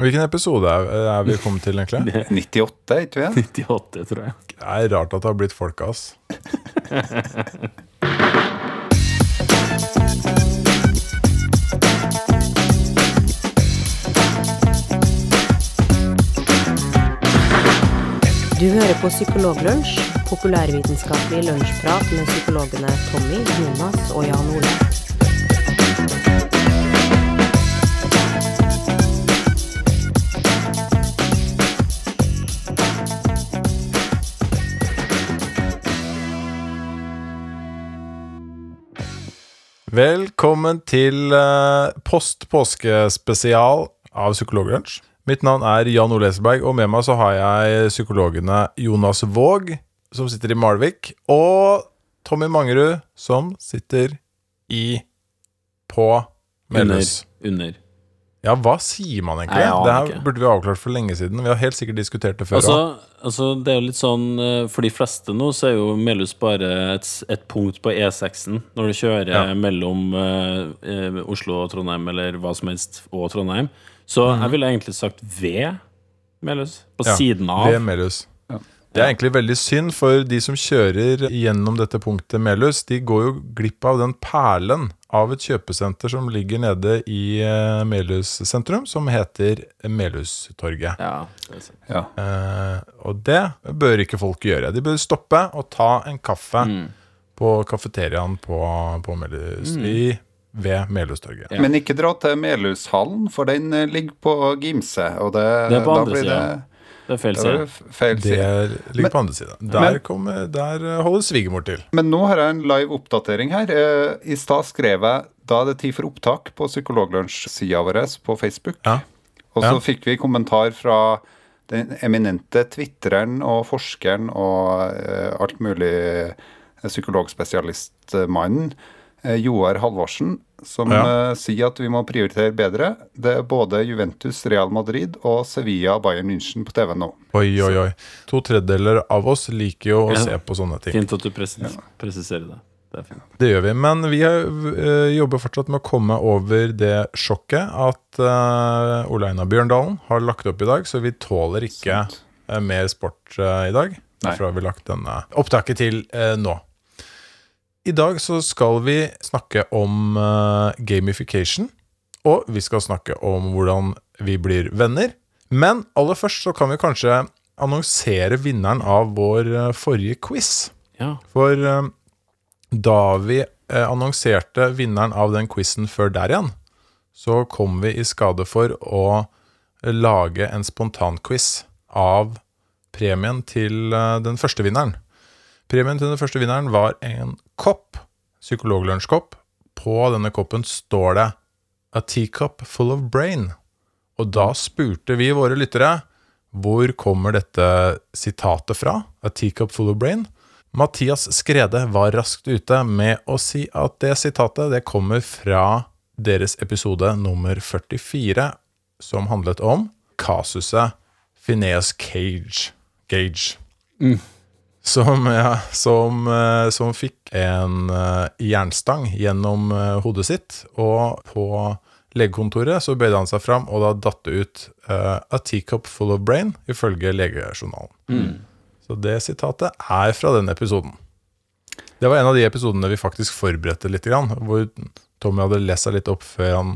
Hvilken episode er, er vi kommet til, egentlig? 98, ikke vi? 98, tror jeg. Det er rart at det har blitt folka, ass. Du hører på Psykologlunsj, populærvitenskapelig lunsjprat med psykologene Tommy, Jonas og Jan Ole. Velkommen til uh, post-påskespesial av Psykologlunsj. Mitt navn er Jan Ole Eselberg, og med meg så har jeg psykologene Jonas Våg, som sitter i Malvik, og Tommy Mangerud, som sitter i på Melhus. Under. Ja, hva sier man egentlig? Nei, det her burde vi ha avklart for lenge siden. Vi har helt sikkert diskutert det før. Altså, altså, det er jo litt sånn eh, For de fleste nå så er jo Melhus bare et, et punkt på E6-en når du kjører Ja. mellom eh, eh, Oslo og Trondheim, eller hva som helst, og Trondheim. Så jeg ville egentlig sagt ved Melhus. På. Ja, siden av. Ved Melhus. Det er egentlig veldig synd, for de som kjører gjennom dette punktet Melhus, de går jo glipp av den perlen av et kjøpesenter som ligger nede i eh, Melhus sentrum, som heter Melhustorget. Ja, det sant. Ja. Eh, og det bør ikke folk gjøre. De bør stoppe og ta en kaffe Mm. på kafeteriaen på, på Melhus, i, ved Melhustorget. Ja. Men ikke dra til Melhushallen, for den eh, ligger på Gimse. Og det, Det er på da blir det- Det er feil side. Feil side. det ligger Men- på andre sida. Der, der eh, holder svigermor til. Men nå har jeg en live oppdatering her. Eh, I stad skrev jeg da er det tid for opptak på Psykologlunsj-sida vår på Facebook. Ja. Og så Ja. fikk vi kommentar fra den eminente twitteren og forskeren og eh, alt mulig psykologspesialistmannen Joar Halvorsen, som Ja. eh, sier at vi må prioritere bedre. Det er både Juventus, Real Madrid og Sevilla Bayern München på TV nå. Oi, oi, oi. To tredjedeler av oss liker jo å Ja. se på sånne ting. Fint at du presis presiserer det. Det er fint. Det gjør vi. Men vi eh, jobber fortsatt med å komme over det sjokket at uh, Ole Einar Bjørndalen har lagt opp i dag, så vi tåler ikke eh, mer sport eh, i dag. Nei. Derfor har vi lagt denne opptaket til eh, nå. I dag så skal vi snakke om uh, gamification, og vi skal snakke om hvordan vi blir venner. Men aller først så kan vi kanskje annonsere vinneren av vår uh, forrige quiz. Ja. For uh, da vi annonserte vinneren av den quizen før der igjen, så kom vi i skade for å lage en spontanquiz av premien til den første vinneren. Premien til den første vinneren var en kopp, psykologlunsjkopp. På denne koppen står det 'A teacup full of brain'. Og da spurte vi våre lyttere hvor kommer dette sitatet fra? A teacup full of brain? Mathias Skrede var raskt ute med å si at det sitatet det kommer fra deres episode nummer 44, som handlet om kasuset Phineas Cage. Gage. Som, ja, som, eh, som fikk en eh, jernstang gjennom eh, hodet sitt, og på legekontoret så bøyde han seg fram, og da datt det ut uh, 'A teacup full of brain', ifølge legejournalen. Så det sitatet er fra den episoden. Det var en av de episodene vi faktisk forberedte litt, hvor Tommy hadde lest seg litt opp før han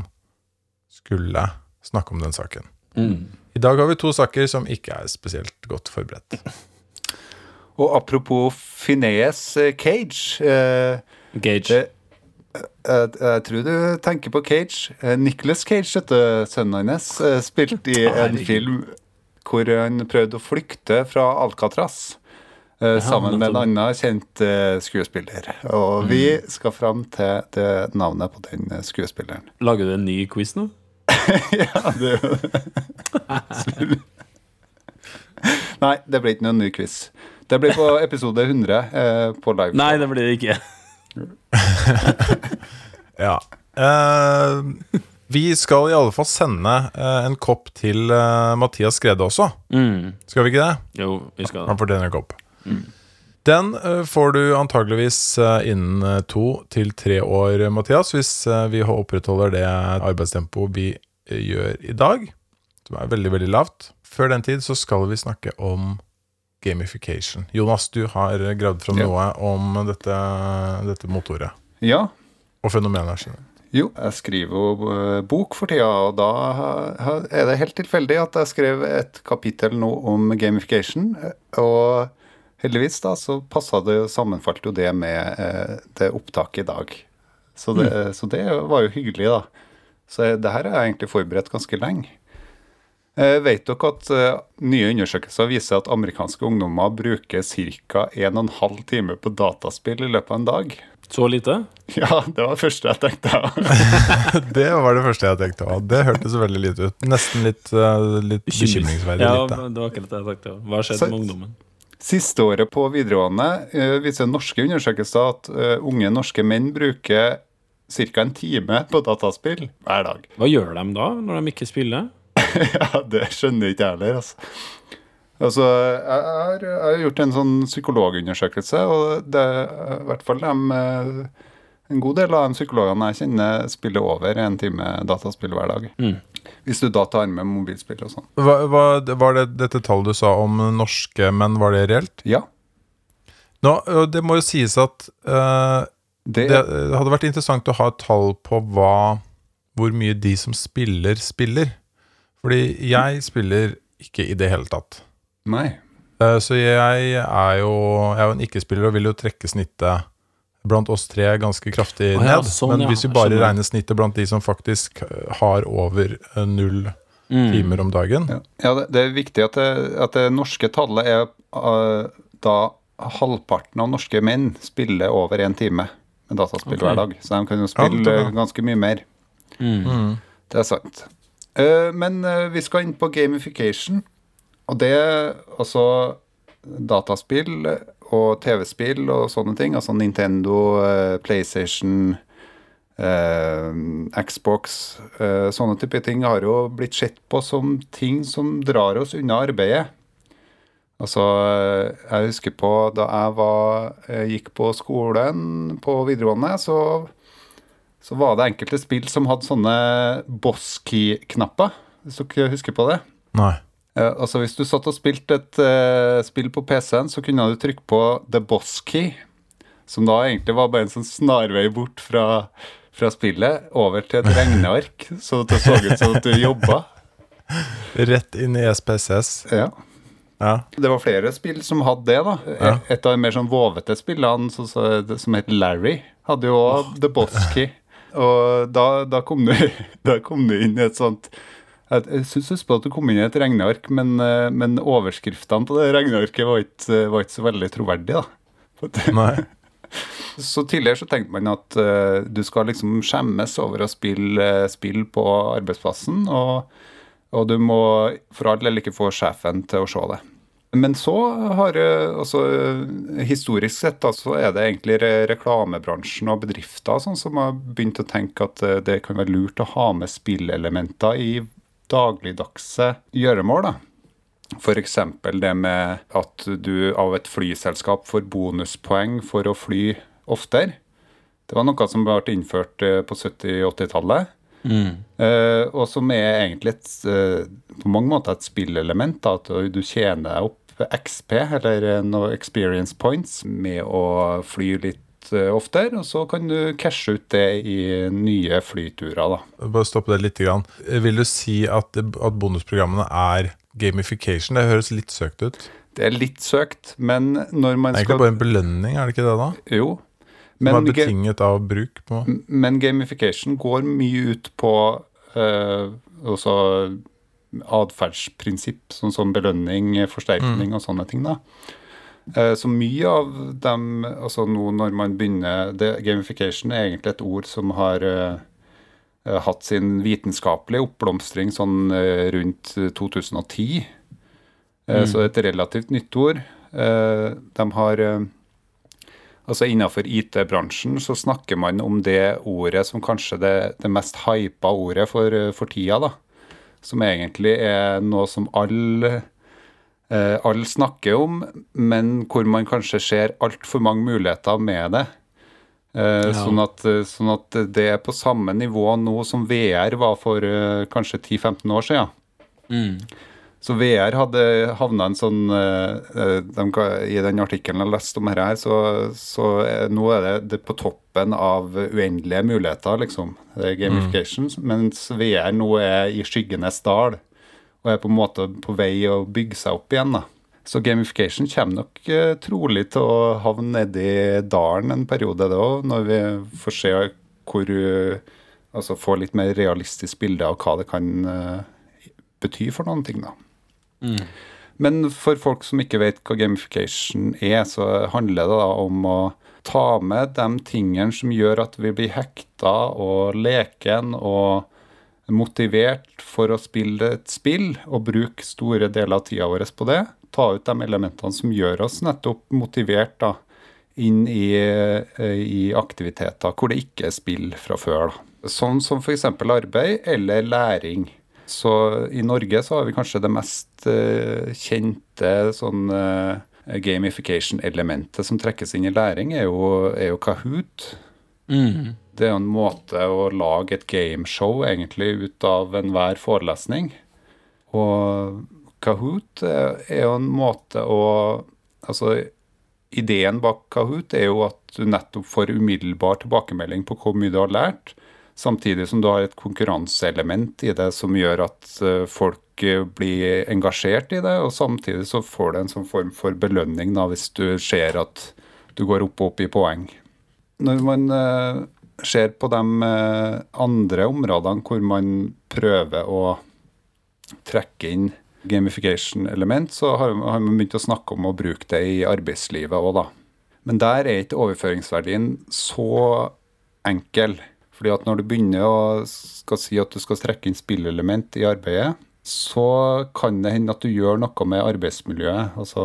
skulle snakke om den saken. Mm. I dag har vi to saker som ikke er spesielt godt forberedt. Og apropos Phineas eh, Cage eh, Gage. det, jeg, jeg tror du tenker på Cage. Eh, Nicholas Cage, dette sønnen hans, eh, spilte i en film hvor han prøvde å flykte fra Alcatraz. eh, sammen med en annen kjent eh, skuespiller. Og vi skal fram til det navnet på den eh, skuespilleren. Lager du en ny quiz nå? ja, det jo det. Nei, det ble ikke noen ny quiz. Det blir på episode 100 eh, på live. Nei, det blir det ikke. Ja. Eh, vi skal i alle fall sende eh, en kopp til eh, Mathias Skrede også. Mm. Skal vi ikke det? Jo, vi skal Han fortjener en kopp. Den eh, får du antageligvis innen to til tre år, Mathias, hvis vi opprettholder det arbeidstempoet vi gjør i dag. som er veldig, veldig lavt. Før den tid så skal vi snakke om gamification. Jonas, du har gravd fram Ja. noe om dette, dette motoret Ja. og fenomenet. Jo, jeg skriver jo eh, bok for tida, og da er det helt tilfeldig at jeg skrev et kapittel nå om gamification. Og heldigvis da, så passa det sammenfalt jo det med eh, det opptaket i dag. Så det, så det var jo hyggelig, da. Så det her har jeg egentlig forberedt ganske lenge. Eh, vet dere at eh, nye undersøkelser viser at amerikanske ungdommer bruker ca. 1 12 time på dataspill i løpet av en dag? Så lite? Ja, det var det første jeg tenkte. Det var det første jeg tenkte. òg. Det hørtes veldig lite ut. Nesten litt, eh, litt bekymringsverdig Ja, lite. men det var akkurat det jeg tenkte. Hva har skjedd Så- med ungdommen? Siste året på videregående viser norske undersøkelser at unge norske menn bruker ca. en time på dataspill hver dag. Hva gjør de da, når de ikke spiller? ja, det skjønner ikke jeg heller, altså. Altså, jeg har, jeg har gjort en sånn psykologundersøkelse, og det i hvert fall de, eh, en god del av de psykologene jeg kjenner, spiller over en time dataspill hver dag. Mm. Hvis du da tar med mobilspill og sånn. Hva, hva, var det dette tallet du sa om norske menn, var det reelt? Ja. Nå, det må jo sies at uh, Det, det hadde vært interessant å ha et tall på hva, hvor mye de som spiller, spiller. Fordi jeg spiller ikke i det hele tatt. Nei. Eh, Så jeg er jo, jeg er jo en ikke-spiller og vil jo trekke snittet blant oss tre ganske kraftig Å ja, ned. sånn, Men hvis vi bare regner snittet blant de som faktisk eh, har over eh, null Mm. timer om dagen Ja, ja det, er viktig at det, at det norske tallet er uh, da halvparten av norske menn spiller over én time med dataspill okay. hver dag. Så de kan jo spille er ganske mye mer. Mm. Det er sant. Eh, men eh, vi skal inn på gamification. Og det altså dataspill og TV-spill og sånne ting. Altså Nintendo, eh, PlayStation, eh, Xbox eh, Sånne type ting har jo blitt sett på som ting som drar oss unna arbeidet. Altså, eh, jeg husker på da jeg var, eh, gikk på skolen på videregående, så så var det enkelte spill som hadde sånne boss key-knapper, hvis dere husker på det. Nei. Uh, altså Hvis du satt og spilte et uh, spill på PC-en, så kunne du trykke på the boss key, som da egentlig var bare en sånn snarvei bort fra, fra spillet over til et regneark, så det så ut som at du jobba. Rett inn i SPSS. Ja. Ja. Det var flere spill som hadde det. da. Ja. Et av de mer sånn vovete spillene som het Larry, hadde jo også The Boss Key. Og da, da, kom du, da kom du inn i et sånt Jeg, jeg syns husk på at du kom inn i et regneark, men, eh, men overskriftene på det regnearket var ikke, var ikke så veldig troverdige. da. Nei. Så tidligere så tenkte man at uh, du skal liksom skjemmes over å spille uh, spill på arbeidsplassen, og, og du må for all del ikke få sjefen til å se det. Men så har eh, altså, historisk sett da, så er det egentlig reklamebransjen og bedrifter sånn, som har begynt å tenke at eh, det kan være lurt å ha med spillelementer i dagligdagse gjøremål. da. F.eks. det med at du av et flyselskap får bonuspoeng for å fly oftere. Det var noe som ble innført eh, på 70-80-tallet. Mm. Og som er egentlig et, på mange måter et spillelement. Da, at du tjener opp XP, eller eh, noe experience points, med å fly litt eh, oftere. Og så kan du cashe ut det i nye flyturer. da. Bare stoppe det litt. Grann. Vil du si at, at bonusprogrammene er gamification? Det høres litt søkt ut. Det er litt søkt, men når man skal Det er egentlig bare en belønning, er det ikke det da? Jo. Som er Men, betinget av bruk. på men gamification går mye ut på også atferdsprinsipp, sånn som belønning, forsterkning og sånne ting. da. Eh, Så mye av dem altså nå når man begynner det, Gamification er egentlig et ord som har eh, hatt sin vitenskapelige oppblomstring sånn uh, rundt 2010. Eh, Så et relativt nytt ord. De har Altså Innenfor IT-bransjen så snakker man om det ordet som kanskje det, det mest hypa ordet for, for tida. da. Som egentlig er noe som alle eh, alle snakker om, men hvor man kanskje ser altfor mange muligheter med det. Eh, Ja. sånn, at, eh, sånn at det er på samme nivå nå som VR var for kanskje 10-15 år siden. Så VR hadde havna en sånn eh, de, I den artikkelen jeg leste om dette her, så, så eh, nå er det, det på toppen av uendelige muligheter, liksom. Det er gamification. Mens VR nå er i skyggenes dal og er på en måte på vei å bygge seg opp igjen. da. Så gamification kommer nok eh, trolig til å havne nedi dalen en periode, da, når vi får se hvor eh, Altså få litt mer realistisk bilde av hva det kan eh, bety for noen ting, da. Men for folk som ikke vet hva gamification er, så handler det da om å ta med de tingene som gjør at vi blir hekta og leken og motivert for å spille et spill, og bruke store deler av tida vår på det. Ta ut de elementene som gjør oss nettopp motivert da, inn i, eh, i aktiviteter hvor det ikke er spill fra før. Da. Sånn som f.eks. arbeid eller læring. Så i Norge så har vi kanskje det mest eh, kjente sånn eh, gamification-elementet som trekkes inn i læring, er jo, er jo Kahoot. Det er jo en måte å lage et gameshow egentlig ut av enhver forelesning. Og Kahoot er er jo en måte å Altså, ideen bak Kahoot er jo at du nettopp får umiddelbar tilbakemelding på hvor mye du har lært, samtidig som du har et konkurranseelement i det som gjør at eh, folk eh, blir engasjert i det, og samtidig så får du en sånn form for belønning da, hvis du ser at du går opp og opp i poeng. Når man eh, ser på de andre områdene hvor man prøver å trekke inn gamification-element, så har man begynt å snakke om å bruke det i arbeidslivet òg, da. Men der er ikke overføringsverdien så enkel. Fordi at når du begynner å skal si at du skal trekke inn spillelement i arbeidet, så kan det hende at du gjør noe med arbeidsmiljøet. Altså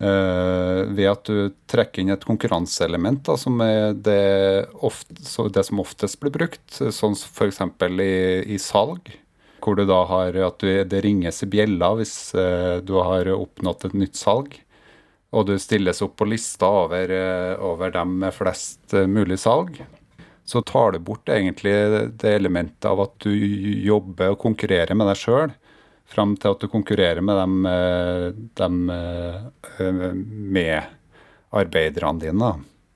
eh, ved at du trekker inn et konkurranseelement, som er det, ofte, det som oftest blir brukt, sånn f.eks. I, i salg. Hvor du da har at du, det ringes i bjella hvis eh, du har oppnådd et nytt salg. Og du stilles opp på lista over, eh, over dem med flest mulig salg. Så tar du bort egentlig det elementet av at du jobber og konkurrerer med deg sjøl, fram til at du konkurrerer med dem, eh, dem med arbeiderne dine.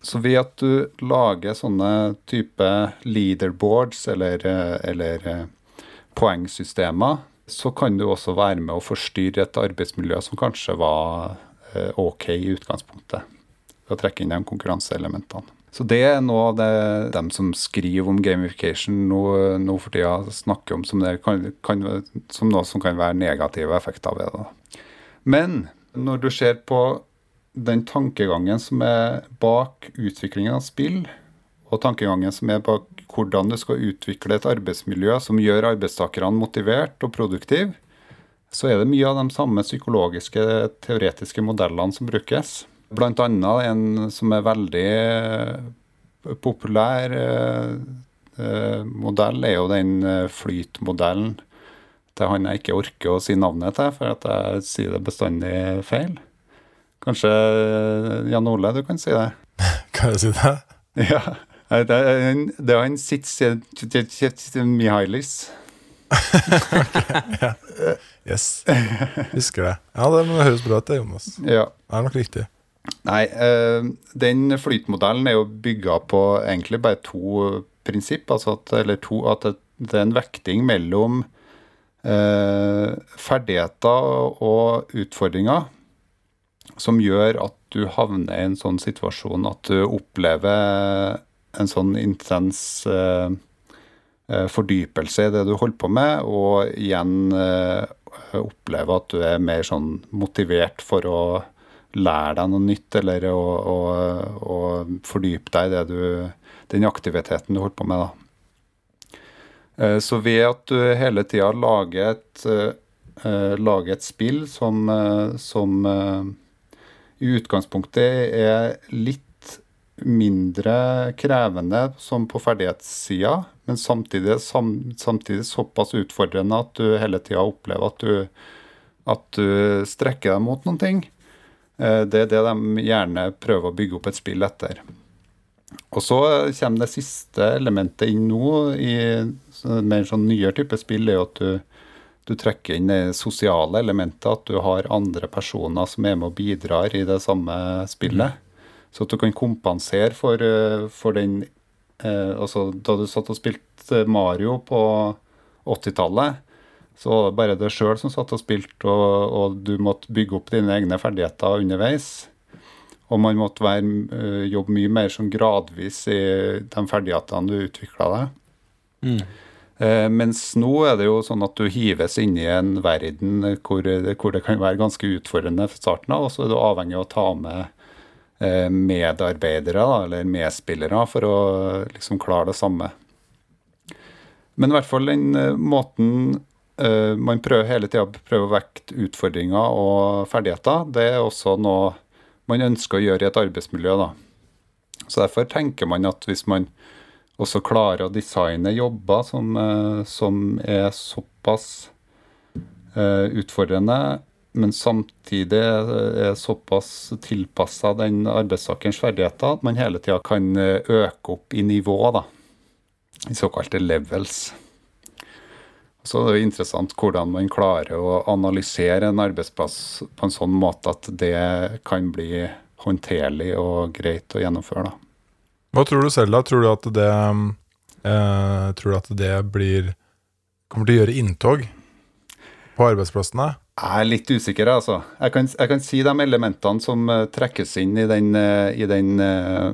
Så ved at du lager sånne type leaderboards eller, eh, eller eh, poengsystemer, så kan du også være med å forstyrre et arbeidsmiljø som kanskje var eh, ok i utgangspunktet. Ved å trekke inn de konkurranseelementene. Så det er noe av det de som skriver om gamification nå, nå for tida, snakker om som, kan, kan, som noe som kan være negative effekter ved det. Men når du ser på den tankegangen som er bak utviklingen av spill, og tankegangen som er bak hvordan du skal utvikle et arbeidsmiljø som gjør arbeidstakerne motivert og produktive, så er det mye av de samme psykologiske, teoretiske modellene som brukes. Annet en som er veldig eh, populær eh, eh, modell, er jo den flytmodellen til han jeg ikke orker å si navnet til, for at jeg sier det bestandig feil. Kanskje Jan Ole, du kan si det? Kan jeg si det? Ja. Det er han- Mihailis. Yes. Husker det. Ja, det høres bra ut, det, Jonas. Ja. Det er nok riktig. Nei, eh, den flytmodellen er jo bygga på egentlig bare to prinsipp. Altså at, eller to, at det, er en vekting mellom eh, ferdigheter og utfordringer som gjør at du havner i en sånn situasjon at du opplever en sånn intens eh, eh, fordypelse i det du holder på med, og igjen eh, opplever at du er mer sånn motivert for å lære deg noe nytt, eller å, å, å fordype deg i du, den aktiviteten du holder på med. da. Eh, Så ved at du hele tida lager et, eh, lager et spill som, eh, som eh, i utgangspunktet er litt mindre krevende som på ferdighetssida, men samtidig, sam, samtidig såpass utfordrende at du hele tida opplever at du, at du strekker deg mot noen ting. Eh, Det er det de gjerne prøver å bygge opp et spill etter. Og så kommer det siste elementet inn nå i mer sånn nyere type spill, er jo at du, Du trekker inn det sosiale elementet, at du har andre personer som er med og bidrar i det samme spillet. Så at du kan kompensere for, eh, for den eh, Altså, da du satt og spilte Mario på 80-tallet, så var det bare deg sjøl som satt og spilte, og, og du måtte bygge opp dine egne ferdigheter underveis. Og man måtte være, eh, jobbe mye mer sånn gradvis i de ferdighetene du utvikla deg. Eh, mens nå er det jo sånn at du hives inn i en verden hvor, hvor det kan være ganske utfordrende fra starten av, og så er du avhengig av å ta med eh, medarbeidere da, eller medspillere for å liksom klare det samme. Men i hvert fall den eh, måten eh, man prøver hele tida å vekte utfordringer og ferdigheter, det er også noe man ønsker å gjøre i et arbeidsmiljø. da. Så derfor tenker man at hvis man også klarer å designe jobber som, eh, som er såpass eh, utfordrende, men samtidig er såpass tilpassa den arbeidstakerens ferdigheter at man hele tida kan øke opp i nivå, da. I såkalte levels. Så det er det interessant hvordan man klarer å analysere en arbeidsplass på en sånn måte at det kan bli håndterlig og greit å gjennomføre. da. Hva tror du selv, da? Tror du at det eh, Tror du at det blir Kommer til å gjøre inntog på arbeidsplassene? Jeg er litt usikker, altså. Jeg kan, jeg kan si de elementene som eh, trekkes inn i den, eh, i den eh,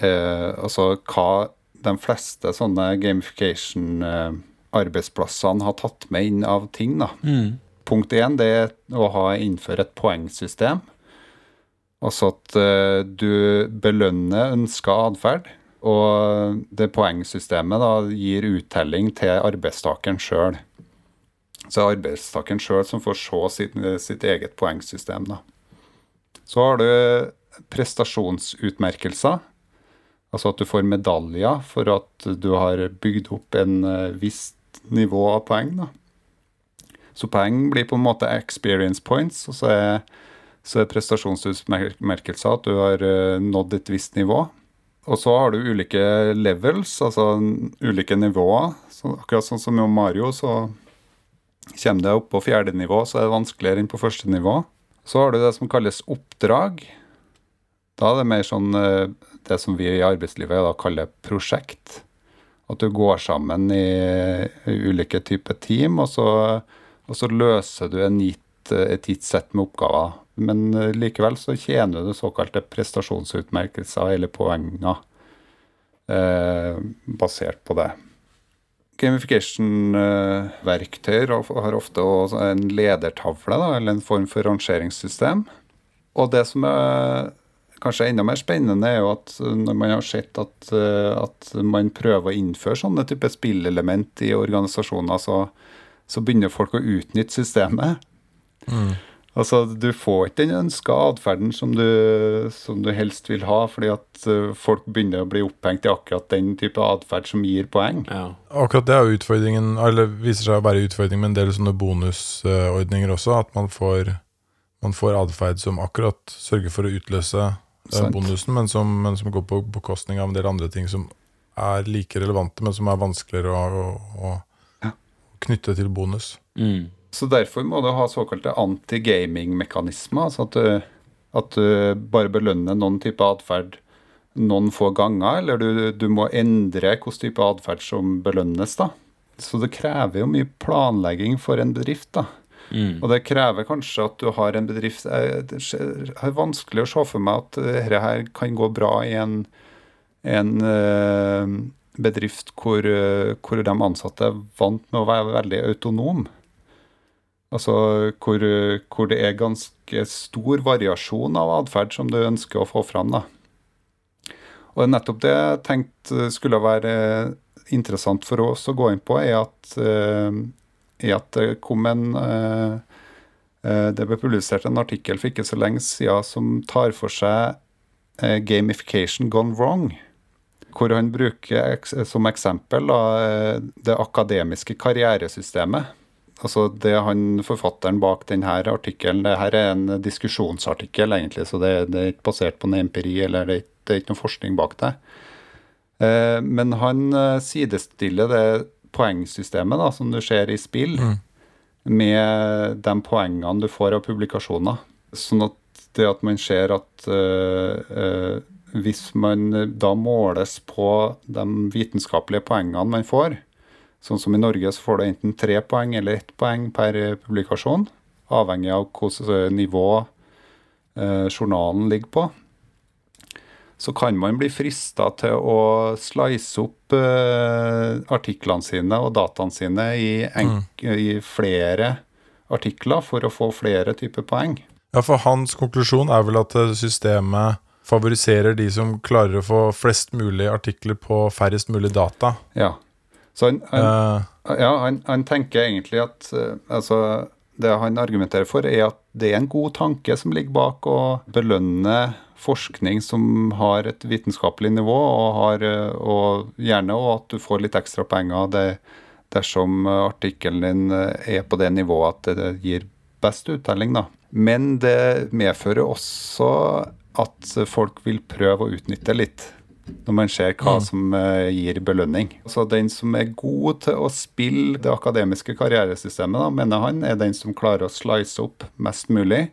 eh, Altså hva de fleste sånne gamification-arbeidsplassene har tatt med inn av ting. da. Punkt én det er å ha innføre et poengsystem. Altså at eh, du belønner ønska atferd. Og det poengsystemet da gir uttelling til arbeidstakeren sjøl. Så det er arbeidstakeren sjøl som får se sitt, sitt eget poengsystem. da. Så har du prestasjonsutmerkelser. Altså at du får medaljer for at du har bygd opp en eh, visst nivå av poeng. da. Så poeng blir på en måte experience points, og så er, så er prestasjonsutmerkelser at du har eh, nådd et visst nivå. Og så har du ulike levels, altså ulike nivåer. Så akkurat sånn som med Mario, så kommer det opp på fjerde nivå, så er det vanskeligere enn på første nivå. Så har du det som kalles oppdrag. Da er det mer sånn eh, det som vi i arbeidslivet da kaller prosjekt. At du går sammen i, ulike typer team, og så, og så løser du en gitt, et gitt sett med oppgaver. Men eh, likevel så tjener du såkalte prestasjonsutmerkelser eller poenger eh, basert på det. Gamification-verktøyer har ofte en ledertavle, da, eller en form for rangeringssystem. Og det som er kanskje enda mer spennende, er jo at når man har sett at, eh, at man prøver å innføre sånne type spillelement i organisasjoner, så, så begynner folk å utnytte systemet. Altså, Du får ikke den ønska atferden som, som du helst vil ha, fordi at eh, folk begynner å bli opphengt i akkurat den type atferd som gir poeng. Ja. Akkurat det er jo utfordringen, eller viser seg å være utfordringen med en del sånne bonusordninger også. At man får, man får atferd som akkurat sørger for å utløse eh. Bonusen, men som, men som går på bekostning av en del andre ting som er like relevante, men som er vanskeligere å, å, å knytte til bonus. Mm. Så derfor må du ha såkalte anti-gaming-mekanismer. Altså at du, at du bare belønner noen type atferd noen få ganger, eller du, du må endre hvilken type atferd som belønnes. da. Så det krever jo mye planlegging for en bedrift. da. Mm. Og det krever kanskje at du har en bedrift Jeg det er vanskelig å se for meg at dette her kan gå bra i en, en eh, bedrift hvor, eh, hvor de ansatte er vant med å være veldig autonome. Altså hvor, eh, hvor det er ganske stor variasjon av atferd som du ønsker å få fram. da. Og nettopp det jeg tenkte skulle være interessant for oss å gå inn på, er at, eh, er at det kom en eh, eh, Det ble publisert en artikkel for ikke så lenge siden som tar for seg eh, gamification gone wrong. Hvor han bruker som eksempel det akademiske karrieresystemet. Altså det han, Forfatteren bak denne artikkelen det her er en diskusjonsartikkel, egentlig, så det, det er ikke basert på noe empiri eller det er, ikke- det er ikke noe forskning bak det. Men han sidestiller det poengsystemet da, som du ser i spill, med de poengene du får av publikasjoner. Sånn at det at man ser at uh, uh, hvis man da måles på de vitenskapelige poengene man får, sånn som i Norge så får du enten tre poeng eller ett poeng per publikasjon, avhengig av hvilket nivå uh, journalen ligger på, så kan man bli frista til å slice opp uh, artiklene sine og dataene sine i, mm. i flere artikler for å få flere typer poeng. Ja, for hans konklusjon er vel at eh, systemet favoriserer de som klarer å få flest mulig artikler på færrest mulig data. Ja. Så han, han, uh. ja, han, han tenker egentlig at uh, altså, det han argumenterer for, er at det er en god tanke som ligger bak å belønne forskning som har et vitenskapelig nivå, og, har, eh, og gjerne og at du får litt ekstra penger det, dersom artikkelen din eh, er på det nivået at det gir best uttelling. Da. Men det medfører også at folk vil prøve å utnytte litt når man ser hva som eh, gir belønning. Så den som er god til å spille det akademiske karrieresystemet, da, mener han, er den som klarer å slice opp mest mulig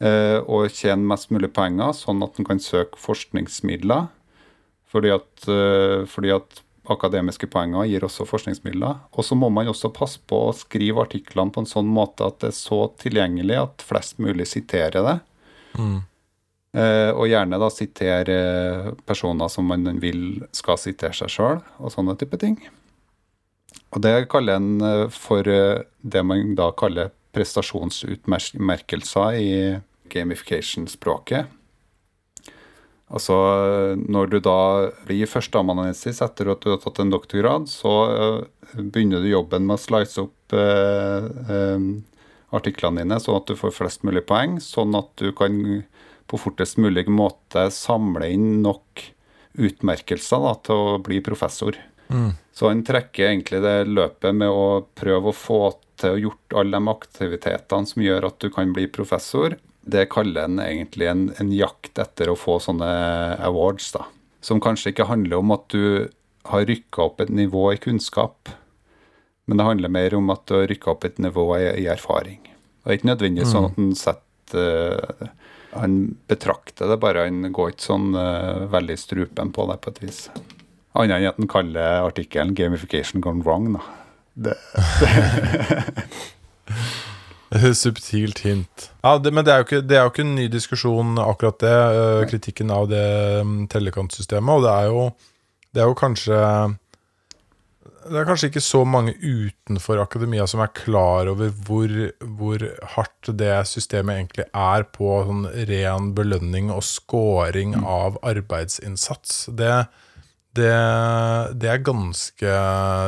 eh, og tjene mest mulig penger, sånn at en kan søke forskningsmidler. Fordi at, eh, fordi at akademiske poenger gir også forskningsmidler. Og så må man også passe på å skrive artiklene på en sånn måte at det er så tilgjengelig at flest mulig siterer det. Eh, og gjerne da sitere personer som man vil skal sitere seg sjøl, og sånne type ting. Og det kaller en for det man da kaller prestasjonsutmerkelser i gamification-språket. Altså når du da blir førsteamanuensis etter at du har tatt en doktorgrad, så eh, begynner du jobben med å slice opp eh, eh, artiklene dine sånn at du får flest mulig poeng, sånn at du kan på fortest mulig måte samle inn nok utmerkelser da, til å bli professor. Så han trekker egentlig det løpet med å prøve å få til å gjort alle de aktivitetene som gjør at du kan bli professor. Det kaller en egentlig en, en jakt etter å få sånne awards, da. Som kanskje ikke handler om at du har rykka opp et nivå i kunnskap, men det handler mer om at du har rykka opp et nivå i, i erfaring. Det er ikke nødvendigvis sånn at han setter uh, Han betrakter det, bare han går ikke sånn uh, veldig strupen på det på et vis. Annet enn at han kaller artikkelen 'Gamification gone wrong'. da. Det, Subtilt hint. Ja, det, Men det er, ikke, det er jo ikke en ny diskusjon, akkurat det. øh, kritikken av det um, tellekantsystemet. Og det er jo, det er jo kanskje Det er kanskje ikke så mange utenfor akademia som er klar over hvor, hvor hardt det systemet egentlig er på sånn ren belønning og scoring av arbeidsinnsats. Det, det, det er ganske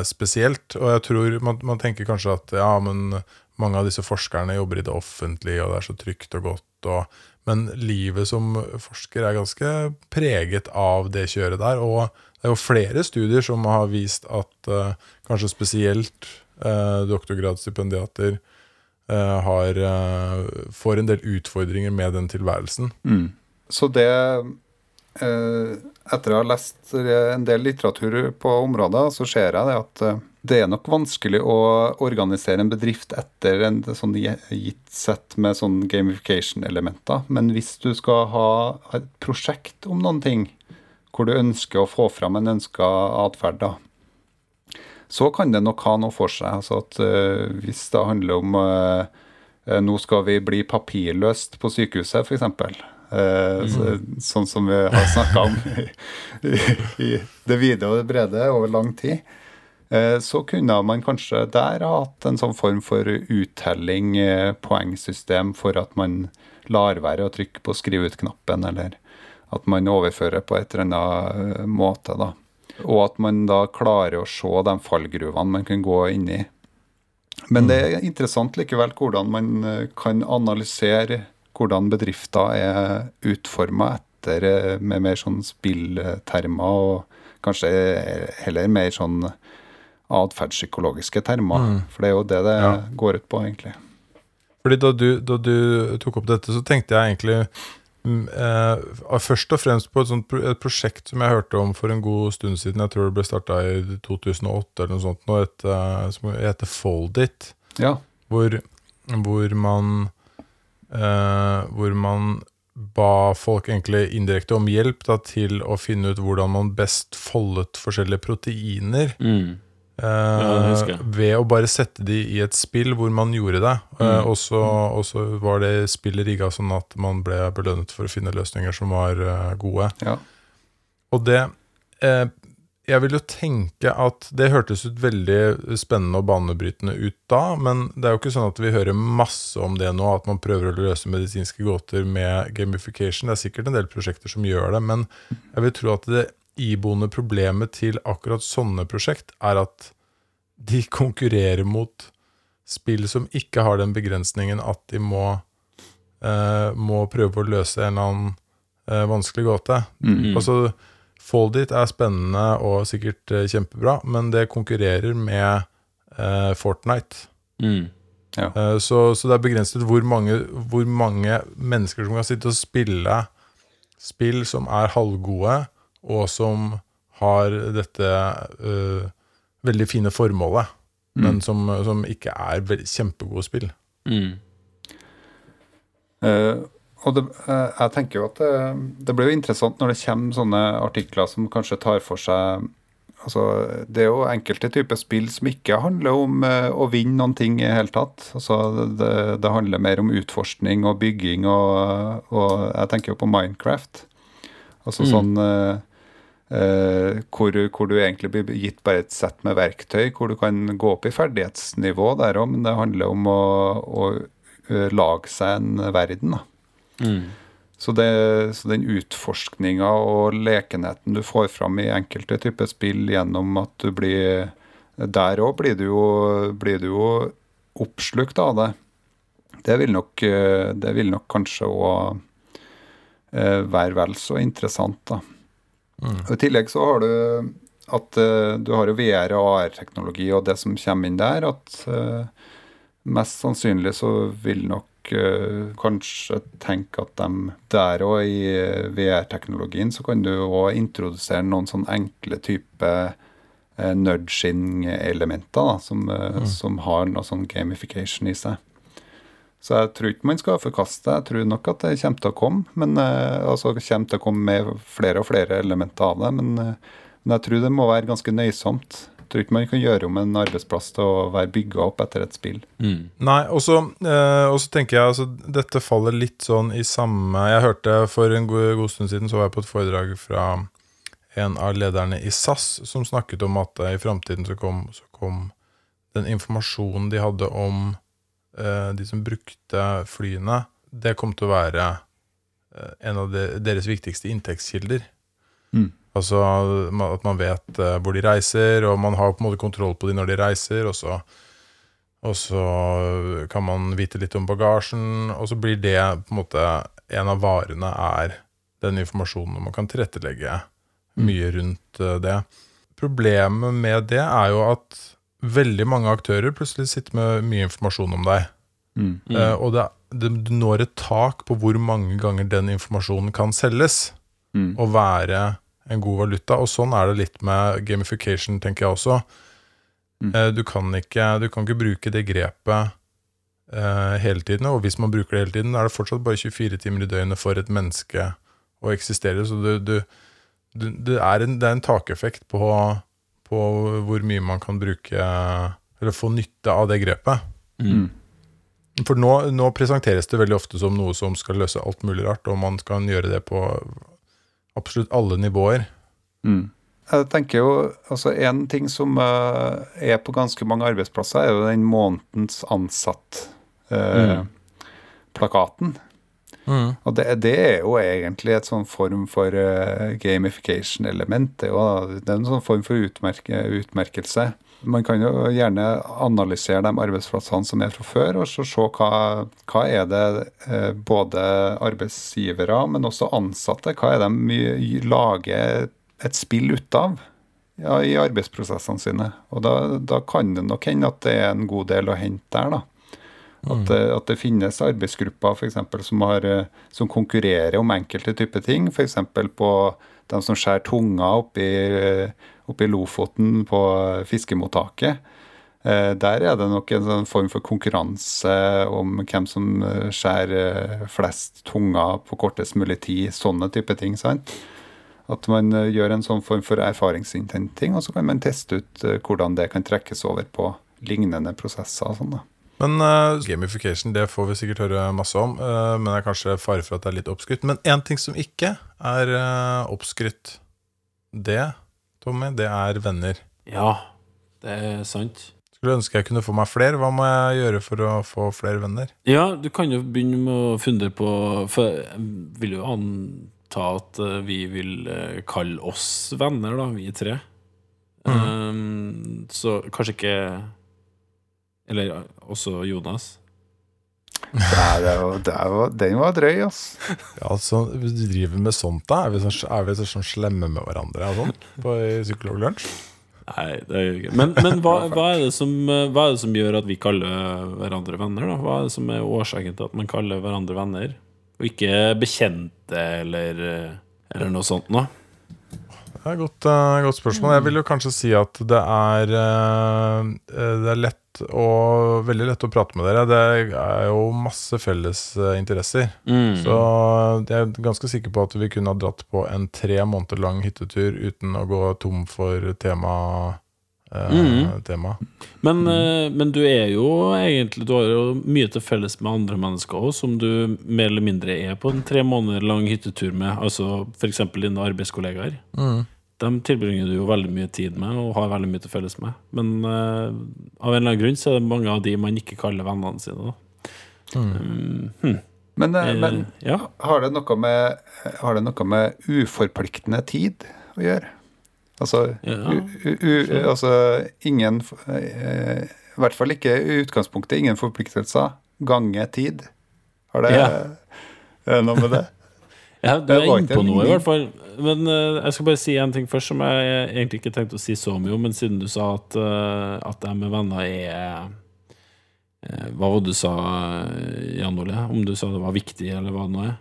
spesielt. Og jeg tror man, man tenker kanskje at ja, men mange av disse forskerne jobber i det offentlige, og det er så trygt og godt. Og, men livet som forsker er ganske preget av det kjøret der. Og det er jo flere studier som har vist at uh, kanskje spesielt uh, doktorgradsstipendiater uh, har, får en del utfordringer med den tilværelsen. Så det Etter å ha lest en del litteratur på området, så ser jeg det at eh, det er nok vanskelig å organisere en bedrift etter en sånn gitt sett med sånn gamification-elementer. Men hvis du skal ha et prosjekt om noen ting, hvor du ønsker å få fram en ønska atferd, da, så kan det nok ha noe for seg. Altså at uh, Hvis det handler om eh, nå skal vi bli papirløst på sykehuset, f.eks. Eh, så, sånn som vi har snakka om i, i det vide og det brede over lang tid. Eh, så kunne man kanskje der ha hatt en sånn form for uttelling, eh, poengsystem, for at man lar være å trykke på skriv ut-knappen, eller at man overfører på et eller annet måte. da. Og at man da klarer å se de fallgruvene man kan gå inn i. Men det er interessant likevel hvordan man kan analysere hvordan bedrifter er utforma etter eh, med mer sånn spilltermer, og kanskje heller mer sånn atferdspsykologiske termer. For det er jo det det Ja. går ut på, egentlig. Fordi da du, da du tok opp dette, så tenkte jeg egentlig mm, eh, først og fremst på et, sånt, et prosjekt som jeg hørte om for en god stund siden. Jeg tror det ble starta i 2008 eller noe sånt, nå, et, eh, som heter Foldit. Ja. hvor, hvor man eh, Hvor man ba folk egentlig indirekte om hjelp da, til å finne ut hvordan man best foldet forskjellige proteiner. Mm. Eh, ja, ved å bare sette de i et spill hvor man gjorde det. Eh, Mm. og, så, og så var det spillet rigga sånn at man ble belønnet for å finne løsninger som var gode. Ja. Og det eh, Jeg vil jo tenke at det hørtes ut veldig spennende og banebrytende ut da, men det er jo ikke sånn at vi hører masse om det nå, at man prøver å løse medisinske gåter med gamification. Det er sikkert en del prosjekter som gjør det, men jeg vil tro at det iboende problemet til akkurat sånne prosjekt er at de konkurrerer mot spill som ikke har den begrensningen at de må, eh, må prøve å løse en eller annen eh, vanskelig gåte. Mm. Altså, Fold It er spennende og sikkert eh, kjempebra, men det konkurrerer med eh, Fortnite. Mm. Eh, så, så det er begrenset hvor mange, hvor mange mennesker som kan sitte og spille spill som er halvgode, og som har dette eh, veldig fine formålet, men som, som ikke er kjempegode spill. Mm. Eh, og det, eh, jeg tenker jo at det, det blir jo interessant når det kommer sånne artikler som kanskje tar for seg Altså, det er jo enkelte typer spill som ikke handler om eh, å vinne noen ting i det hele tatt. Altså, det, det handler mer om utforskning og bygging, og, og jeg tenker jo på Minecraft. Altså Mm. sånn eh, eh, hvor, hvor du egentlig blir gitt bare et sett med verktøy, hvor du kan gå opp i ferdighetsnivå der òg, men det handler om å, å lage seg en verden. da. Mm. Så, det, så den utforskninga og lekenheten du får fram i enkelte typer spill gjennom at du blir Der òg blir, blir du jo oppslukt av det. Det vil nok, eh, det vil nok kanskje òg være vel så interessant, da. Og I tillegg så har du at eh, du har jo VR og AR-teknologi og det som kommer inn der, at eh, mest sannsynlig så vil nok eh, kanskje tenke at de der og i eh, VR-teknologien så kan du òg introdusere noen sånn enkle type eh, nudging-elementer som, mm. som har noe sånn gamification i seg. Så jeg tror ikke man skal forkaste det. Jeg tror nok at det kommer til å komme. Men, altså kommer til å komme med flere og flere elementer av det. Men, men jeg tror det må være ganske nøysomt. Jeg tror ikke man kan gjøre om en arbeidsplass til å være bygga opp etter et spill. Mm. Nei, og så eh, tenker jeg altså, Dette faller litt sånn i samme Jeg hørte for en god, god stund siden Så var jeg på et foredrag fra en av lederne i SAS som snakket om at eh, i framtiden så kom, så kom den informasjonen de hadde om eh, de som brukte flyene, det kom til å være eh, en av de, deres viktigste inntektskilder. Mm. Altså at man vet eh, hvor de reiser, og man har på en måte kontroll på de når de reiser, og så og så kan man vite litt om bagasjen, og så blir det på en måte En av varene er den informasjonen, og man kan tilrettelegge mye rundt eh, det. Problemet med det er jo at veldig mange aktører plutselig sitter med mye informasjon om deg. Mm. Eh, og det, det, du når et tak på hvor mange ganger den informasjonen kan selges Mm. og være en god valuta. Og sånn er det litt med gamification, tenker jeg også. Mm. Eh, du, kan ikke, du kan ikke bruke det grepet eh, hele tiden, og hvis man bruker det hele tiden, er det fortsatt bare 24 timer i døgnet for et menneske å eksistere. Så du, du, du, det, er en, det er en takeffekt på, på hvor mye man kan bruke Eller få nytte av det grepet. Mm. For nå, nå presenteres det veldig ofte som noe som skal løse alt mulig rart, og man kan gjøre det på absolutt alle nivåer. Mm. Jeg tenker jo, altså En ting som uh, er på ganske mange arbeidsplasser, er jo den månedens ansatt-plakaten. Og det, det er jo egentlig et sånn form for uh, gamification-element. Det, det er en sånn form for utmerke, utmerkelse. Man kan jo gjerne analysere de arbeidsplassene som er fra før, og så se hva, hva er det eh, både arbeidsgivere, men også ansatte, hva er det de lager et spill ut av ja, i arbeidsprosessene sine. Og da, da kan det nok hende at det er en god del å hente der, da. At, det, at det finnes arbeidsgrupper for eksempel, som, har, eh, som konkurrerer om enkelte typer ting. F.eks. på de som skjærer tunga oppi, eh, i Lofoten på fiskemottaket. Eh, Der er det nok en sånn form for konkurranse om hvem som eh, skjærer eh, flest tunger på kortest mulig tid. Sånne type ting. sant? At man gjør en sånn form for erfaringsinnhenting, og så kan man teste ut hvordan det kan trekkes over på lignende prosesser. og sånn da. Men uh, gamification det får vi sikkert høre masse om. Uh, men det er kanskje fare for at det er litt oppskrytt. Men én ting som ikke er uh, oppskrytt, det, Tommy, det er venner. Ja, det er sant. Skulle ønske jeg kunne få meg flere. Hva må jeg gjøre for å få flere venner? Ja, du kan jo begynne med å fundere på For jeg vil jo anta at eh, vi vil eh, kalle oss venner, da, vi tre. Um, så kanskje ikke Eller også Jonas. Det er jo- det er jo- den var drøy, ass. Ja, altså, Hvis du driver med sånt, da? Er vi, så, er vi så, sånn slemme med hverandre og sånn på Psykologlunsj? Nei, det er jo ikke Men, men hva, hva, er det som, hva er det som gjør at vi kaller hverandre venner? da? Hva er det som er årsaken til at man kaller hverandre venner? Og ikke bekjente eller, eh, eller noe sånt noe? Det er et godt, uh, godt spørsmål. Jeg vil jo kanskje si at det er uh, Det er lett og veldig lett å prate med dere. Det er jo masse felles uh, interesser. Mm. Så jeg er ganske sikker på at vi kunne ha dratt på en tre måneder lang hyttetur uten å gå tom for tema. Mm. tema. Men, mm. men du er jo egentlig Du har jo mye til felles med andre mennesker òg, som du mer eller mindre er på en tre måneder lang hyttetur med. Altså f.eks. dine arbeidskollegaer. Mm. Dem tilbringer du jo veldig mye tid med og har veldig mye til felles med. Men uh, av en eller annen grunn så er det mange av de man ikke kaller vennene sine. Da. Mm, hmm. Men, uh, men uh, ja. har, det noe med, har det noe med uforpliktende tid å gjøre? Altså, Ja. u, u, u, altså ingen I hvert fall ikke i utgangspunktet ingen forpliktelser. Gange tid. Har det Ja. noe med det? Ja, du er inne på noe, i hvert fall. Men uh, jeg skal bare si en ting først, som jeg egentlig ikke tenkte å si så mye om. Men siden du sa at, uh, at det med venner er uh, Hva var det du sa, Jan Ole? Om du sa det var viktig, eller hva det nå er?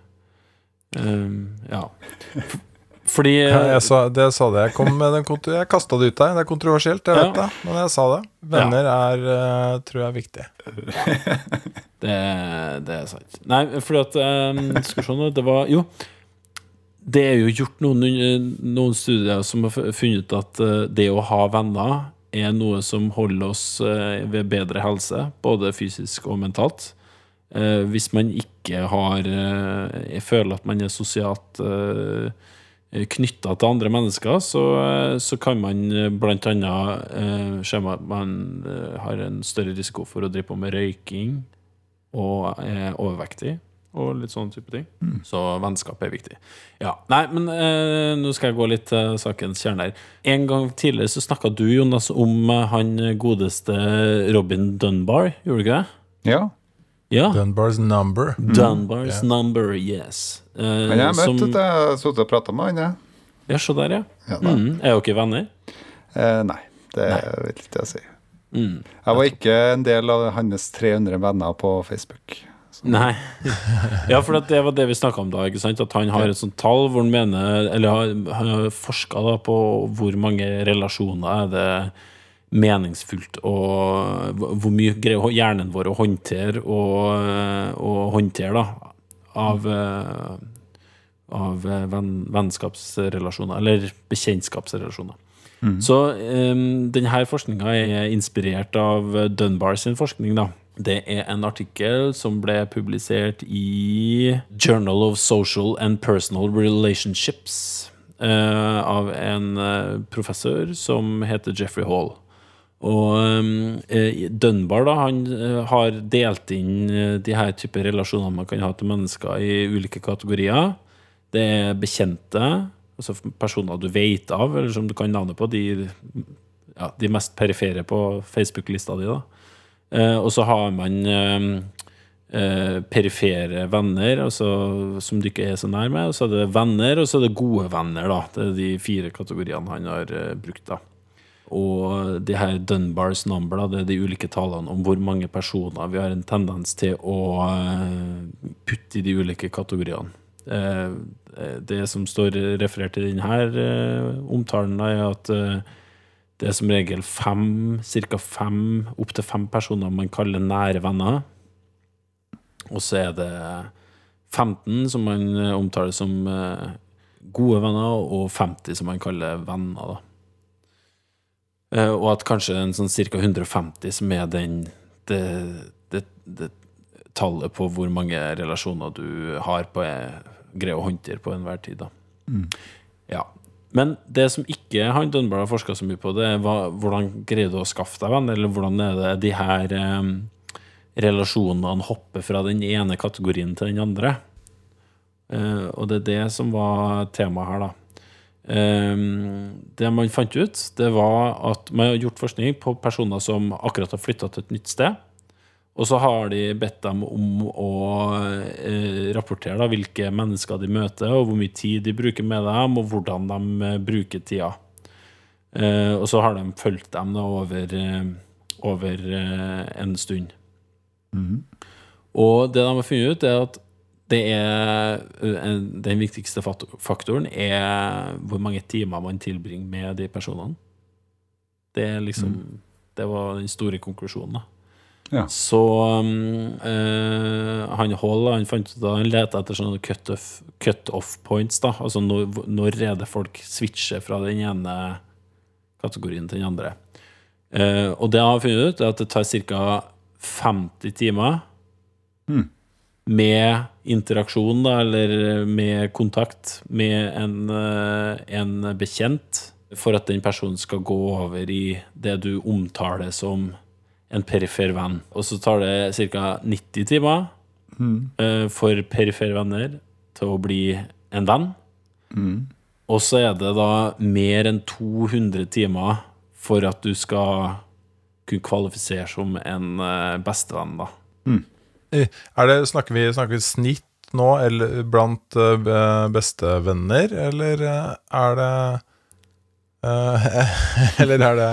Eh, ja. Fordi jeg sa, det sa det. Jeg, kom med den kontro jeg kasta det ut der. Det er kontroversielt, jeg Ja. vet det. Men jeg sa det. Venner er, eh, tror jeg er viktig. Det, det er sant. Nei, fordi at um, Skal vi se nå, det var Jo. Det er jo gjort noen, noen studier som har funnet ut at eh, det å ha venner er noe som holder oss eh, ved bedre helse, både fysisk og mentalt. Hvis man ikke har Jeg føler at man er sosialt knytta til andre mennesker, så, eh, så kan man bl.a. blant annet eh, se at man eh, har en større risiko for å drive på med røyking og er overvektig og litt sånne type ting. Så vennskap er viktig. Ja, Nei, men eh, nå skal jeg gå litt til sakens kjerne her. En gang tidligere så snakka du, Jonas, om eh, han godeste Robin Dunbar, gjorde du ikke det? Ja. Ja. Dunbars number. Dunbars Ja. number, yes. Uh, men jeg har som- møtt, vet du. Jeg har sittet og prata med han, jeg. Ja, se der, ja. Ja, da. Mm. Er dere venner? Eh, nei, det vil ikke jeg si. Mm. Jeg var ikke en del av hans 300 venner på Facebook. Nei. Ja, for det var det vi snakka om da. ikke sant? At han har et sånt tall hvor han mener Eller han har forska på hvor mange relasjoner er det meningsfullt og hvor mye greier hjernen vår å håndtere og, og håndtere, da, av eh, av eh, venn, vennskapsrelasjoner, eller bekjentskapsrelasjoner. Så um, denne forskninga er inspirert av Dunbar sin forskning. da. Det er en artikkel som ble publisert i Journal of Social and Personal Relationships uh, av en eh, professor som heter Jeffrey Hall. Og um, eh, Dunbar da, han eh, har delt inn eh, de her typer relasjoner man kan ha til mennesker i ulike kategorier. Det er bekjente, altså personer du vet av, eller som du kan navnet på, de, ja, de mest perifere på Facebook-lista di. Eh, og så har man eh, eh, perifere venner, altså, som du ikke er så nær med. Og så er det venner, og så er det gode venner. da. Det er de fire kategoriene han har eh, brukt. da. Og de her Dunbars number, det er de ulike tallene om hvor mange personer vi har en tendens til å eh, putte i de ulike kategoriene. Eh, Det som står referert i denne eh, omtalen, er at eh, Det er som regel fem, ca. fem, opptil fem personer man kaller nære venner. Og så er det 15 som man eh, omtaler som eh, gode venner, og 50 som man kaller venner. da. Eh, Og at kanskje en sånn ca. 150 som er den det, det, det tallet på hvor mange relasjoner du har på greier å håndtere på enhver tid. da. Ja. Men det som ikke han Dunbar har forska så mye på, det er hva, hvordan greier du å skaffe deg venn, eller hvordan er det de her eh, relasjonene hopper fra den ene kategorien til den andre. Eh, og det er det som var temaet her, da. Eh, det man fant ut, det var at man har gjort forskning på personer som akkurat har flytta til et nytt sted. Og så har de bedt dem om å eh, rapportere da, hvilke mennesker de møter, og hvor mye tid de bruker med dem, og hvordan de eh, bruker tida. Eh, og så har de fulgt dem da over, over en stund. Og det de har funnet ut, er at det er eh, den viktigste faktoren er hvor mange timer man tilbringer med de personene. Det er liksom Det var den store konklusjonen, da. Ja. Så eh, han Hall han fant ut han lette etter sånne cut-off cut off points. da Altså når, når er det folk switcher fra den ene kategorien til den andre. Uh, og det han har funnet ut, er at det tar ca. 50 timer med interaksjon, da, eller med kontakt med en, eh, en bekjent, for at den personen skal gå over i det du omtaler som en perifer venn. Og så tar det ca. 90 timer mm. for perifere venner til å bli en venn. Og så er det da mer enn 200 timer for at du skal kunne kvalifisere som en eh, bestevenn, da. Eh, Er det, snakker, vi, snakker vi snitt nå, eller blant eh, be- bestevenner, eller eh, er det eh, Eller er det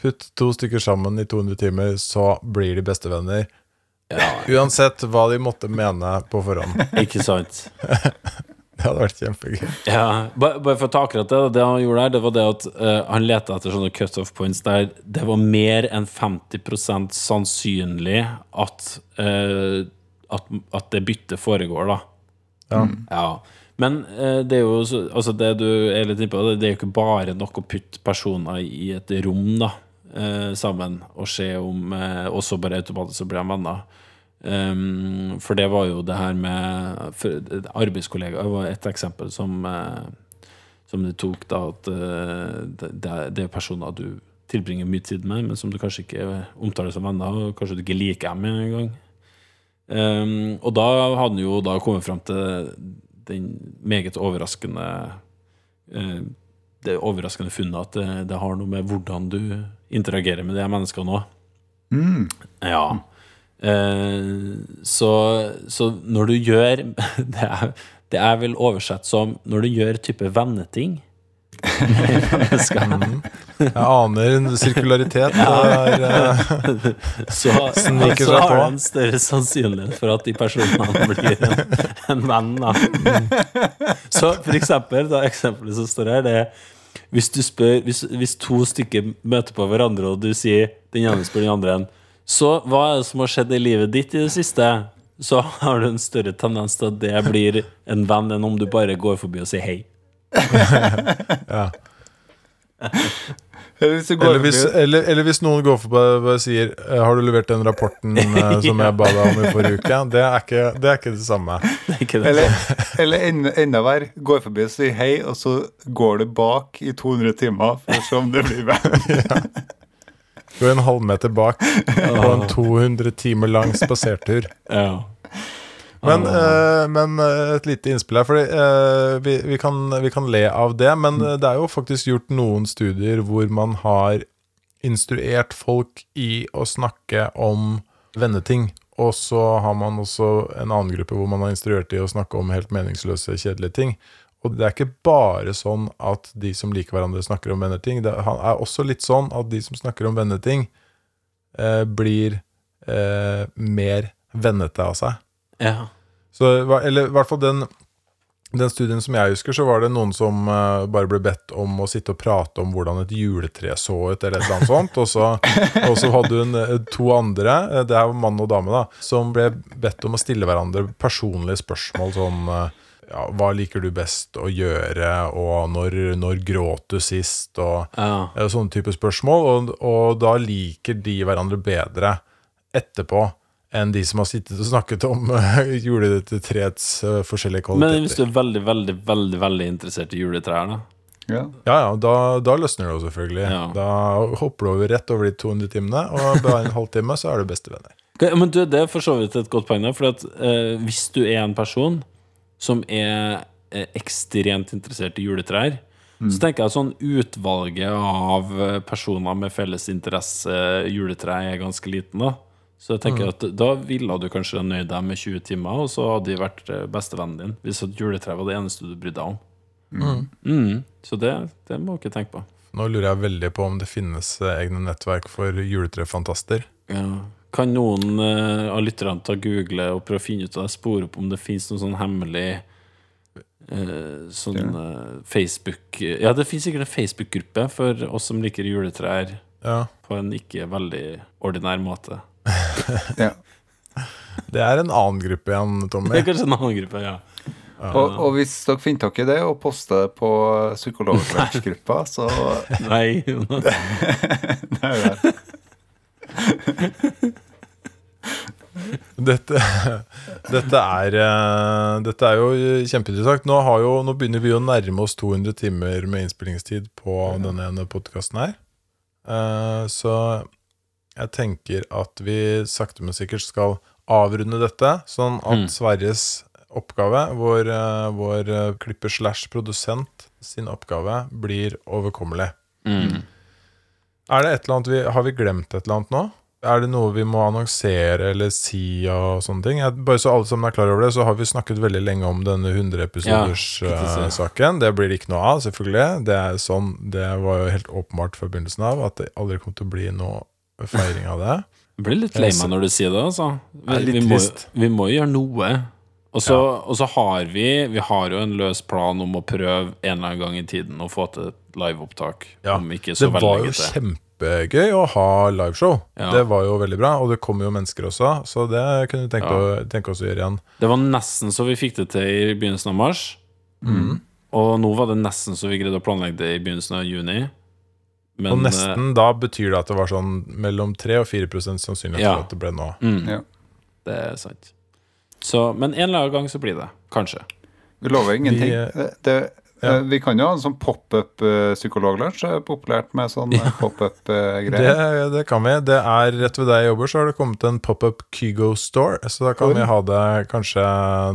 putt to stykker sammen i 200 timer, så blir de bestevenner? Uansett hva de måtte mene på forhånd. Ikke sant? Det hadde vært kjempegøy. Ja, bare, bare for å ta akkurat det, det han gjorde der, det var det at uh, han lette etter sånne cut-off points der det var mer enn 50 sannsynlig at, uh, at, at det byttet foregår, da. Ja. Ja. Men uh, det er jo altså det du er litt inne på, det er jo ikke bare nok å putte personer i et rom da, eh, sammen og se om Og så bare automatisk så blir de venner. Um, for det var jo det her med for, Arbeidskollegaer var et eksempel som, eh, som de tok, da, at eh, det, det er- det er personer du tilbringer mye tid med, men som du kanskje ikke omtaler som venner, og kanskje du ikke liker dem engang. Um, og da hadde han jo da kommet fram til den meget overraskende uh, Det overraskende funnet at det, det har noe med hvordan du interagerer med de menneskene òg. Ja. Eh, så, så når du gjør det er, det er vel oversett som når du gjør type venneting Jeg aner en sirkularitet der. eh, så, Sniker så har du en større sannsynlighet for at de personene blir en, en venn. Da. Så for eksempel, da, eksempelet som står her, det er hvis du spør hvis, hvis to stykker møter på hverandre, og du sier den ene spør den andre en, Så hva er det som har skjedd i livet ditt i det siste? Så har du en større tendens til at det blir en venn enn om du bare går forbi og sier hei. ja. Eller hvis eller, hvis, eller, eller hvis noen går forbi og sier eh, Har du levert den rapporten eh, som jeg ba deg om i forrige uke? Det er ikke det, er ikke det samme. Det er ikke det Eller, samme. eller enda, enda verre, går forbi og sier hei, og så går du bak i 200 timer for å se om det blir venn. Gå en halvmeter bak på en 200 timer lang spasertur. Ja. Men, eh, men eh, et lite innspill her, for vi, vi, kan, vi kan le av det. Men eh, det er jo faktisk gjort noen studier hvor man har instruert folk i å snakke om venneting. Og så har man også en annen gruppe hvor man har instruert i å snakke om helt meningsløse, kjedelige ting. Og det er ikke bare sånn at de som liker hverandre, snakker om venneting. Det er også litt sånn at de som snakker om venneting, eh, blir eh, mer vennete av seg. ja. Så, eller i hvert fall den den studien som jeg husker, så var det noen som eh, bare ble bedt om å sitte og prate om hvordan et juletre så ut, eller et eller annet sånt. Og så, og så hadde hun eh, to andre, eh, det er mann og dame, da, som ble bedt om å stille hverandre personlige spørsmål sånn eh, ja, Hva liker du best å gjøre, og når, når gråt du sist, og Ja. sånne type spørsmål. Og, og da liker de hverandre bedre etterpå enn de som har sittet og snakket om juletreets eh, forskjellige kvaliteter. Men hvis du er veldig, veldig, veldig veldig interessert i juletrær, da? Ja. Ja, ja, da, da løsner det jo selvfølgelig. Ja. Da hopper du over rett over de 200 timene, og bare en halvtime så er du bestevenner. Men du, det er for så vidt et godt poeng. For at, eh, hvis du er en person som er eh, ekstremt interessert i juletrær, så tenker jeg at sånn utvalget av eh, personer med felles interesse juletre er ganske liten. da Så jeg tenker at da ville du kanskje nøyd deg med 20 timer, og så hadde de vært eh, bestevennen din. Hvis et juletre var det eneste du brydde deg om. Mm. Så det, det må dere tenke på. Nå lurer jeg veldig på om det finnes eh, egne nettverk for juletrefantaster. Ja. Kan noen eh, av lytterne ta google og prøve å finne ut av det, spore opp om det finnes noen sånn hemmelig uh, sånn uh, Facebook Ja, det finnes sikkert en Facebook-gruppe for oss som liker juletrær Ja, på en ikke veldig ordinær måte. Ja. Det er en annen gruppe igjen, Tommy. Det er kanskje en annen gruppe, ja. Og, og hvis dere finner tak i det og poster det på psykologlunsjgruppa, så Nei, Jonas. Nei, det. Dette, dette, er, eh, dette er jo kjempeinteressant. Nå, har jo, nå begynner vi å nærme oss 200 timer med innspillingstid på denne ene podkasten her. Eh, Så jeg tenker at vi sakte, men sikkert skal avrunde dette, sånn at Mm. Sverres oppgave, vår, eh, vår klipper slash produsent sin oppgave, blir overkommelig. Mm. Er det et eller annet vi, Har vi glemt et eller annet nå? Er det noe vi må annonsere eller si og sånne ting? Jeg, bare så alle sammen er klar over det, så har vi snakket veldig lenge om denne 100 Ja, ikke det blir det ikke noe av, selvfølgelig. Det er sånn, det var jo helt åpenbart fra begynnelsen av at det aldri kom til å bli noe feiring av det. Jeg blir litt lei meg når du sier det, altså. Vi, vi, må, vi må gjøre noe. Og så, og så har vi Vi har jo en løs plan om å prøve en eller annen gang i tiden å få til liveopptak. Ja, Om ikke så Det var jo kjempegøy å ha liveshow. Ja. Det var jo veldig bra, og det kom jo mennesker også, så det kunne vi tenke, Ja. å, tenke oss å gjøre igjen. Det var nesten så vi fikk det til i begynnelsen av mars. Mm. Og nå var det nesten så vi greide å planlegge det i begynnelsen av juni. Men, og nesten da betyr det at det var sånn mellom 3 og 4 sannsynlighet Ja. for at det ble nå. eh, mm, Ja. Det er sant. Så, men en eller annen gang så blir det. Kanskje. Vi lover ingenting. Vi, eh, Det, det, ja. eh, vi kan jo ha en sånn pop-up uh, psykologlunsj. Er populært med sånn Ja. Pop-up-greier. det kan vi. Det er rett ved der jeg jobber, så har det kommet en pop-up Kygo Store. Så da kan Oi. vi ha det kanskje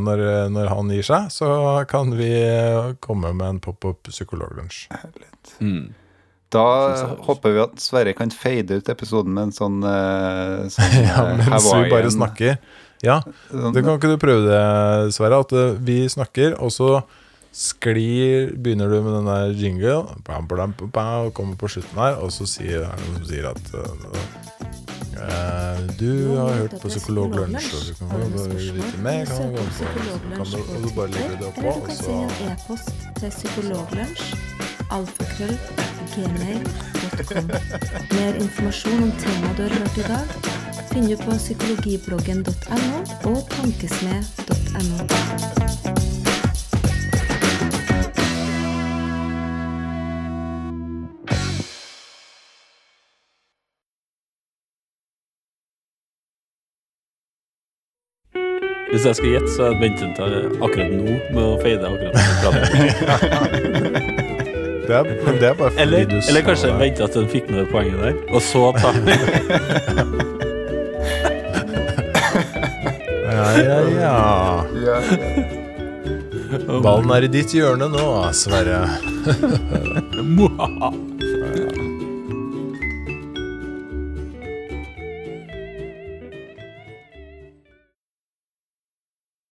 når, når han gir seg. Så kan vi eh, komme med en pop-up psykologlunsj. Mm. Da håper vi at Sverre kan fade ut episoden med en sånn, eh, sånn Ja, eh, mens vi bare snakker. Ja, sånn- det kan ikke du prøve det, Sverre? At eh, vi snakker, og så sklir Begynner du med den der jingle, bam, bam, bam, og kommer på slutten her, og så sier, er det noen som sier at eh, Du har hørt på Psykolog Lunsj, og du kan få vite mer. Kan du kan du, og du bare legger det oppå, og så e-post til psykologlunsj. Alfakrøll. Gmail.com. Mer informasjon om temaet du har hørt i dag, finner du på psykologibloggen.no og tankesmed.no. Hvis jeg skal gjette, så hadde ventet til akkurat nå med å fade akkurat det er, Men det er bare fordi Eller, du eller kanskje sa det. vente at den fikk med det poenget der, og så ta Ja, ja, ja. Ja, ja. Ballen er i ditt hjørne nå, Sverre. Mwahaha.